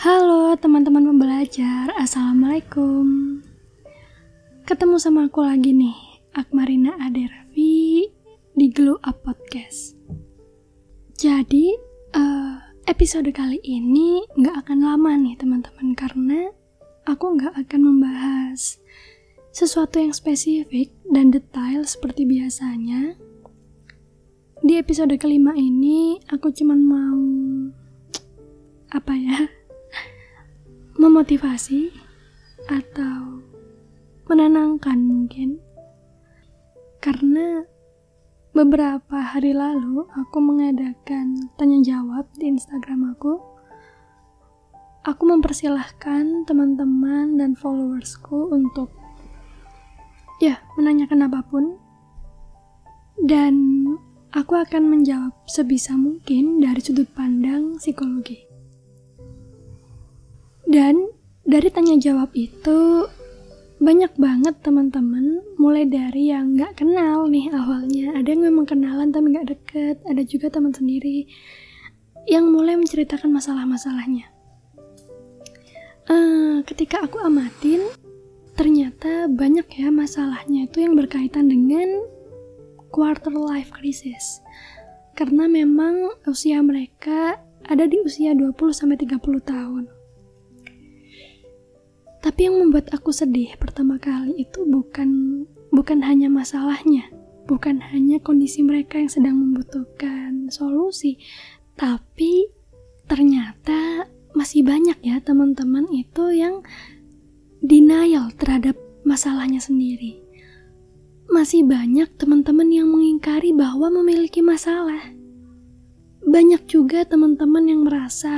Halo teman-teman pembelajar, Assalamualaikum. Ketemu sama aku lagi nih, Akmarina Adervi di Glow Up Podcast. Jadi, uh, episode kali ini nggak akan lama nih teman-teman Karena aku nggak akan membahas sesuatu yang spesifik dan detail seperti biasanya. Di episode kelima ini, aku cuman mau apa ya memotivasi atau menenangkan mungkin. Karena beberapa hari lalu aku mengadakan tanya jawab di Instagram aku. Aku mempersilahkan teman-teman dan followersku untuk ya menanyakan apa pun. Dan aku akan menjawab sebisa mungkin dari sudut pandang psikologi dan dari tanya jawab itu banyak banget teman-teman mulai dari yang nggak kenal nih awalnya. Ada yang memang kenalan tapi nggak deket ada juga teman sendiri yang mulai menceritakan masalah-masalahnya. Uh, ketika aku amatin ternyata banyak ya masalahnya itu yang berkaitan dengan quarter life crisis. Karena memang usia mereka ada di usia 20-30 tahun tapi yang membuat aku sedih pertama kali itu bukan bukan hanya masalahnya, bukan hanya kondisi mereka yang sedang membutuhkan solusi, tapi ternyata masih banyak ya teman-teman itu yang denial terhadap masalahnya sendiri. Masih banyak teman-teman yang mengingkari bahwa memiliki masalah. Banyak juga teman-teman yang merasa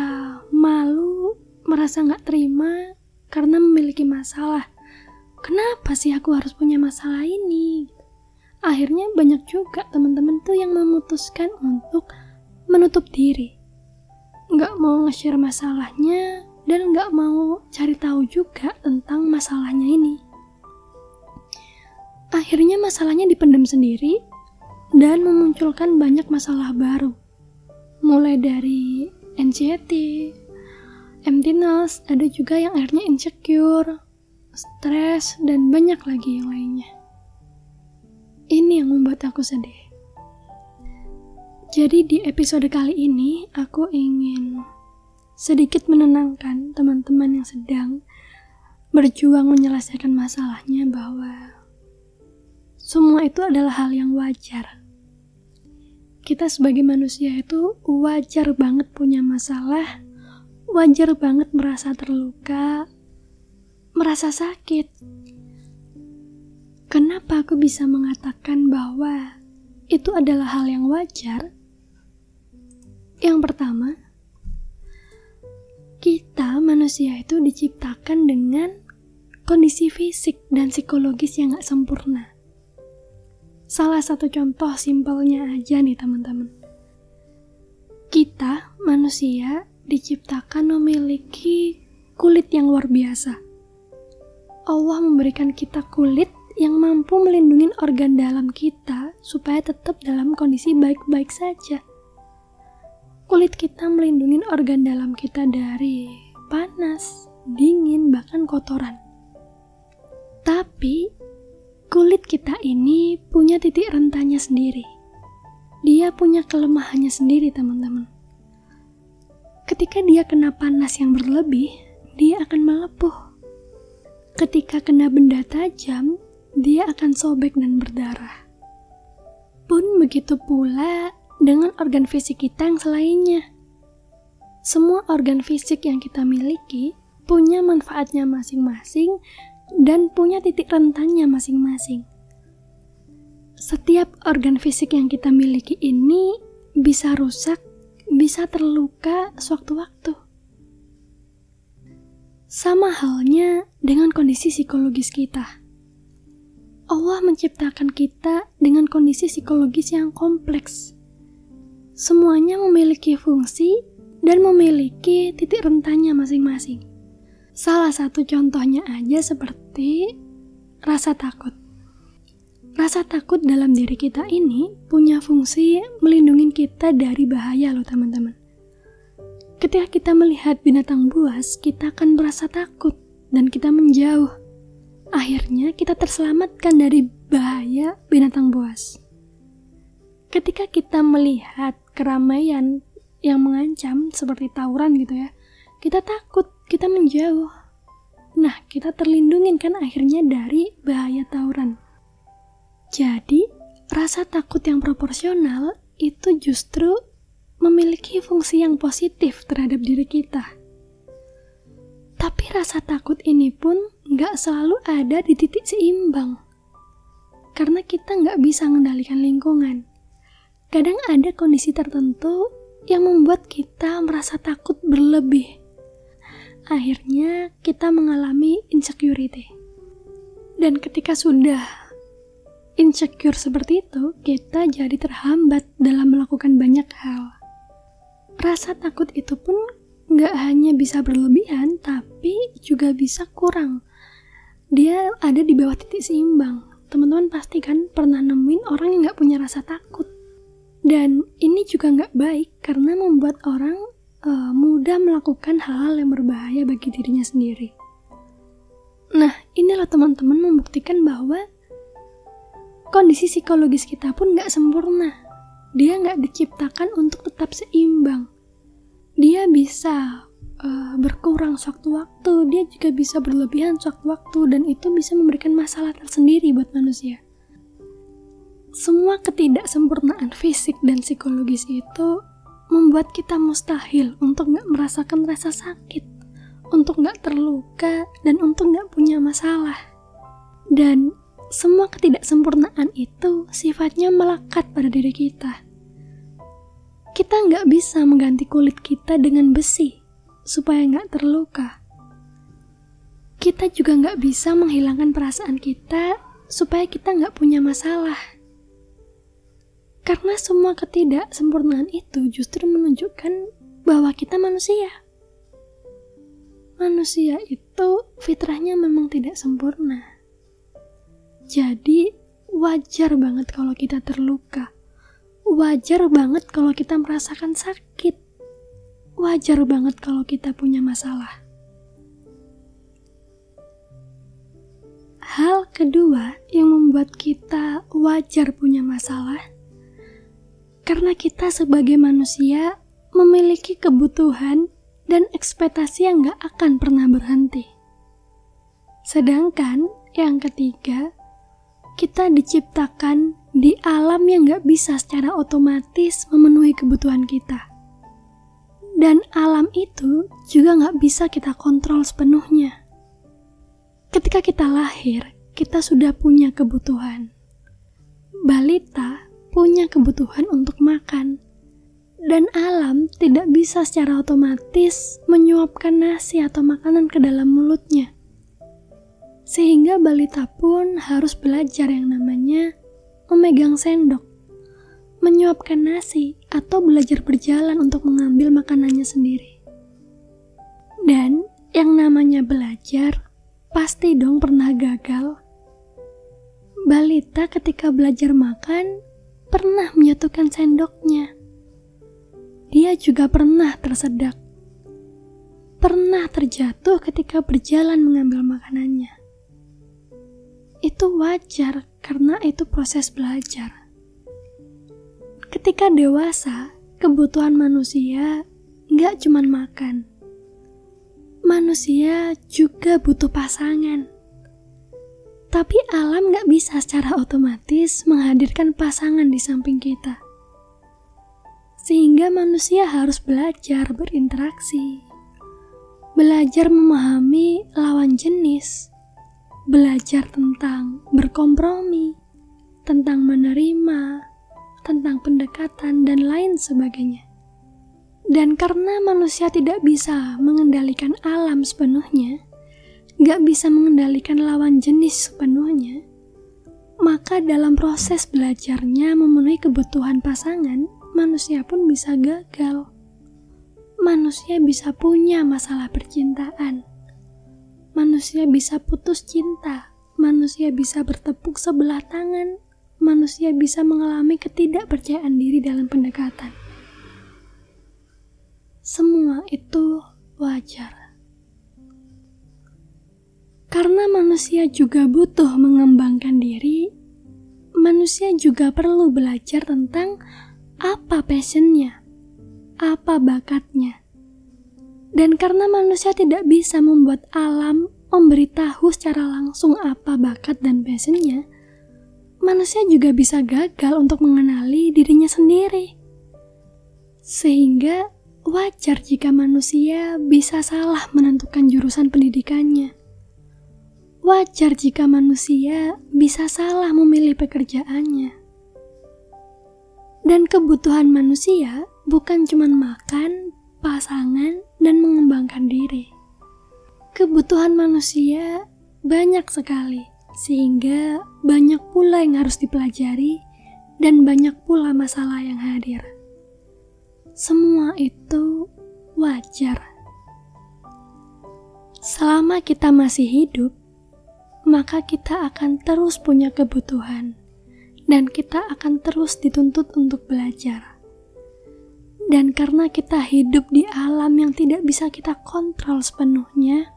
malu, merasa nggak terima karena memiliki masalah. Kenapa sih aku harus punya masalah ini? Akhirnya banyak juga teman-teman tuh yang memutuskan untuk menutup diri. Nggak mau nge-share masalahnya dan nggak mau cari tahu juga tentang masalahnya ini. Akhirnya masalahnya dipendam sendiri dan memunculkan banyak masalah baru. Mulai dari anxiety, emptiness, ada juga yang akhirnya insecure, stres, dan banyak lagi yang lainnya. Ini yang membuat aku sedih. Jadi di episode kali ini aku ingin sedikit menenangkan teman-teman yang sedang berjuang menyelesaikan masalahnya bahwa semua itu adalah hal yang wajar. Kita sebagai manusia itu wajar banget punya masalah wajar banget merasa terluka, merasa sakit. Kenapa aku bisa mengatakan bahwa itu adalah hal yang wajar? Yang pertama, kita manusia itu diciptakan dengan kondisi fisik dan psikologis yang gak sempurna. Salah satu contoh simpelnya aja nih teman-teman. Kita manusia diciptakan memiliki kulit yang luar biasa. Allah memberikan kita kulit yang mampu melindungi organ dalam kita supaya tetap dalam kondisi baik-baik saja. Kulit kita melindungi organ dalam kita dari panas, dingin, bahkan kotoran. Tapi kulit kita ini punya titik rentannya sendiri. Dia punya kelemahannya sendiri, teman-teman. Ketika dia kena panas yang berlebih, dia akan melepuh. Ketika kena benda tajam, dia akan sobek dan berdarah. Pun begitu pula dengan organ fisik kita yang selainnya. Semua organ fisik yang kita miliki punya manfaatnya masing-masing dan punya titik rentannya masing-masing. Setiap organ fisik yang kita miliki ini bisa rusak bisa terluka sewaktu-waktu. Sama halnya dengan kondisi psikologis kita. Allah menciptakan kita dengan kondisi psikologis yang kompleks. Semuanya memiliki fungsi dan memiliki titik rentannya masing-masing. Salah satu contohnya aja seperti rasa takut. Rasa takut dalam diri kita ini punya fungsi melindungi kita dari bahaya loh teman-teman. Ketika kita melihat binatang buas, kita akan merasa takut dan kita menjauh. Akhirnya kita terselamatkan dari bahaya binatang buas. Ketika kita melihat keramaian yang mengancam seperti tawuran gitu ya, kita takut, kita menjauh. Nah, kita terlindungin kan akhirnya dari bahaya tawuran. Jadi, rasa takut yang proporsional itu justru memiliki fungsi yang positif terhadap diri kita. Tapi rasa takut ini pun nggak selalu ada di titik seimbang. Karena kita nggak bisa mengendalikan lingkungan. Kadang ada kondisi tertentu yang membuat kita merasa takut berlebih. Akhirnya kita mengalami insecurity. Dan ketika sudah insecure seperti itu, kita jadi terhambat dalam melakukan banyak hal rasa takut itu pun nggak hanya bisa berlebihan, tapi juga bisa kurang. Dia ada di bawah titik seimbang. Teman-teman pasti kan pernah nemuin orang yang nggak punya rasa takut. Dan ini juga nggak baik karena membuat orang uh, mudah melakukan hal-hal yang berbahaya bagi dirinya sendiri. Nah, inilah teman-teman membuktikan bahwa kondisi psikologis kita pun nggak sempurna. Dia nggak diciptakan untuk tetap seimbang dia bisa uh, berkurang sewaktu-waktu, dia juga bisa berlebihan sewaktu-waktu, dan itu bisa memberikan masalah tersendiri buat manusia. Semua ketidaksempurnaan fisik dan psikologis itu membuat kita mustahil untuk nggak merasakan rasa sakit, untuk nggak terluka, dan untuk nggak punya masalah. Dan semua ketidaksempurnaan itu sifatnya melekat pada diri kita kita nggak bisa mengganti kulit kita dengan besi supaya nggak terluka. Kita juga nggak bisa menghilangkan perasaan kita supaya kita nggak punya masalah. Karena semua ketidaksempurnaan itu justru menunjukkan bahwa kita manusia. Manusia itu fitrahnya memang tidak sempurna. Jadi wajar banget kalau kita terluka wajar banget kalau kita merasakan sakit. Wajar banget kalau kita punya masalah. Hal kedua yang membuat kita wajar punya masalah, karena kita sebagai manusia memiliki kebutuhan dan ekspektasi yang gak akan pernah berhenti. Sedangkan yang ketiga, kita diciptakan di alam yang gak bisa secara otomatis memenuhi kebutuhan kita. Dan alam itu juga gak bisa kita kontrol sepenuhnya. Ketika kita lahir, kita sudah punya kebutuhan. Balita punya kebutuhan untuk makan. Dan alam tidak bisa secara otomatis menyuapkan nasi atau makanan ke dalam mulutnya. Sehingga balita pun harus belajar yang namanya memegang sendok, menyuapkan nasi, atau belajar berjalan untuk mengambil makanannya sendiri. Dan yang namanya belajar pasti dong pernah gagal. Balita ketika belajar makan pernah menyatukan sendoknya. Dia juga pernah tersedak. Pernah terjatuh ketika berjalan mengambil makanannya itu wajar karena itu proses belajar. Ketika dewasa, kebutuhan manusia nggak cuma makan. Manusia juga butuh pasangan. Tapi alam nggak bisa secara otomatis menghadirkan pasangan di samping kita. Sehingga manusia harus belajar berinteraksi, belajar memahami lawan jenis, belajar tentang berkompromi, tentang menerima, tentang pendekatan, dan lain sebagainya. Dan karena manusia tidak bisa mengendalikan alam sepenuhnya, gak bisa mengendalikan lawan jenis sepenuhnya, maka dalam proses belajarnya memenuhi kebutuhan pasangan, manusia pun bisa gagal. Manusia bisa punya masalah percintaan manusia bisa putus cinta, manusia bisa bertepuk sebelah tangan, manusia bisa mengalami ketidakpercayaan diri dalam pendekatan. semua itu wajar. Karena manusia juga butuh mengembangkan diri, manusia juga perlu belajar tentang apa passionnya, apa bakatnya. Dan karena manusia tidak bisa membuat alam memberitahu secara langsung apa bakat dan passionnya, manusia juga bisa gagal untuk mengenali dirinya sendiri. Sehingga wajar jika manusia bisa salah menentukan jurusan pendidikannya. Wajar jika manusia bisa salah memilih pekerjaannya. Dan kebutuhan manusia bukan cuma makan, pasangan, dan mengembangkan diri. Kebutuhan manusia banyak sekali sehingga banyak pula yang harus dipelajari dan banyak pula masalah yang hadir. Semua itu wajar. Selama kita masih hidup, maka kita akan terus punya kebutuhan dan kita akan terus dituntut untuk belajar. Dan karena kita hidup di alam yang tidak bisa kita kontrol sepenuhnya,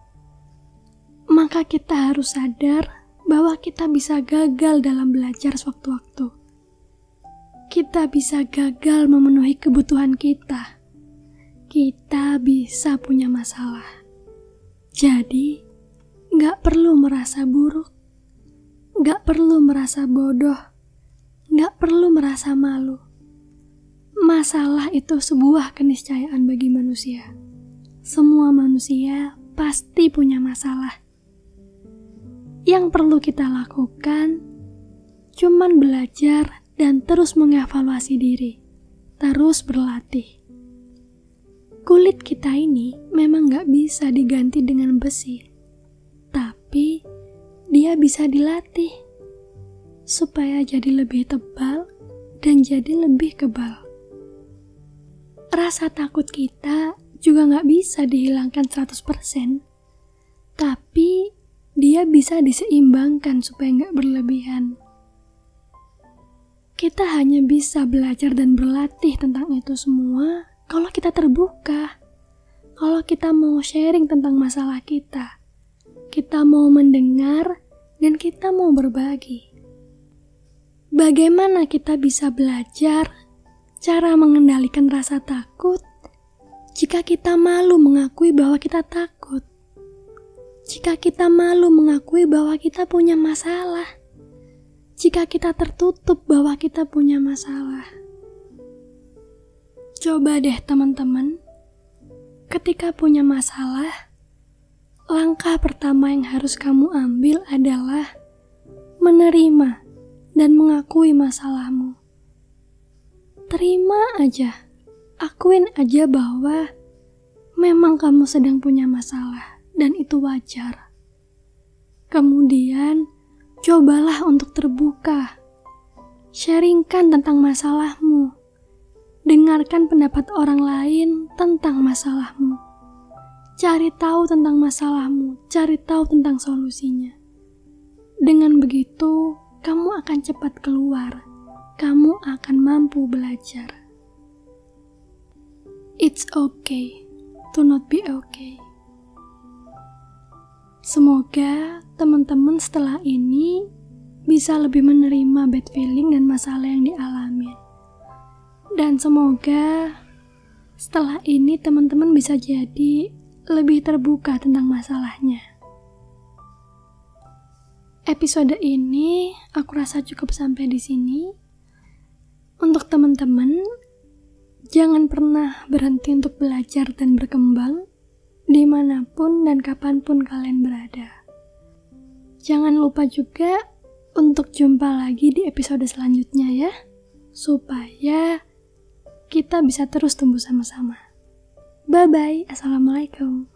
maka kita harus sadar bahwa kita bisa gagal dalam belajar sewaktu-waktu. Kita bisa gagal memenuhi kebutuhan kita. Kita bisa punya masalah. Jadi, gak perlu merasa buruk, gak perlu merasa bodoh, gak perlu merasa malu. Masalah itu sebuah keniscayaan bagi manusia. Semua manusia pasti punya masalah yang perlu kita lakukan cuman belajar dan terus mengevaluasi diri, terus berlatih. Kulit kita ini memang gak bisa diganti dengan besi, tapi dia bisa dilatih supaya jadi lebih tebal dan jadi lebih kebal. Rasa takut kita juga gak bisa dihilangkan 100%, tapi dia bisa diseimbangkan supaya nggak berlebihan. Kita hanya bisa belajar dan berlatih tentang itu semua kalau kita terbuka. Kalau kita mau sharing tentang masalah kita, kita mau mendengar, dan kita mau berbagi. Bagaimana kita bisa belajar cara mengendalikan rasa takut jika kita malu mengakui bahwa kita takut? jika kita malu mengakui bahwa kita punya masalah, jika kita tertutup bahwa kita punya masalah. Coba deh, teman-teman, ketika punya masalah, langkah pertama yang harus kamu ambil adalah menerima dan mengakui masalahmu. Terima aja, akuin aja bahwa memang kamu sedang punya masalah dan itu wajar. Kemudian, cobalah untuk terbuka. Sharingkan tentang masalahmu. Dengarkan pendapat orang lain tentang masalahmu. Cari tahu tentang masalahmu, cari tahu tentang solusinya. Dengan begitu, kamu akan cepat keluar. Kamu akan mampu belajar. It's okay to not be okay. Semoga teman-teman setelah ini bisa lebih menerima bad feeling dan masalah yang dialami. Dan semoga setelah ini teman-teman bisa jadi lebih terbuka tentang masalahnya. Episode ini aku rasa cukup sampai di sini. Untuk teman-teman, jangan pernah berhenti untuk belajar dan berkembang di mana pun dan kapan pun kalian berada. Jangan lupa juga untuk jumpa lagi di episode selanjutnya ya, supaya kita bisa terus tumbuh sama-sama. Bye-bye, Assalamualaikum.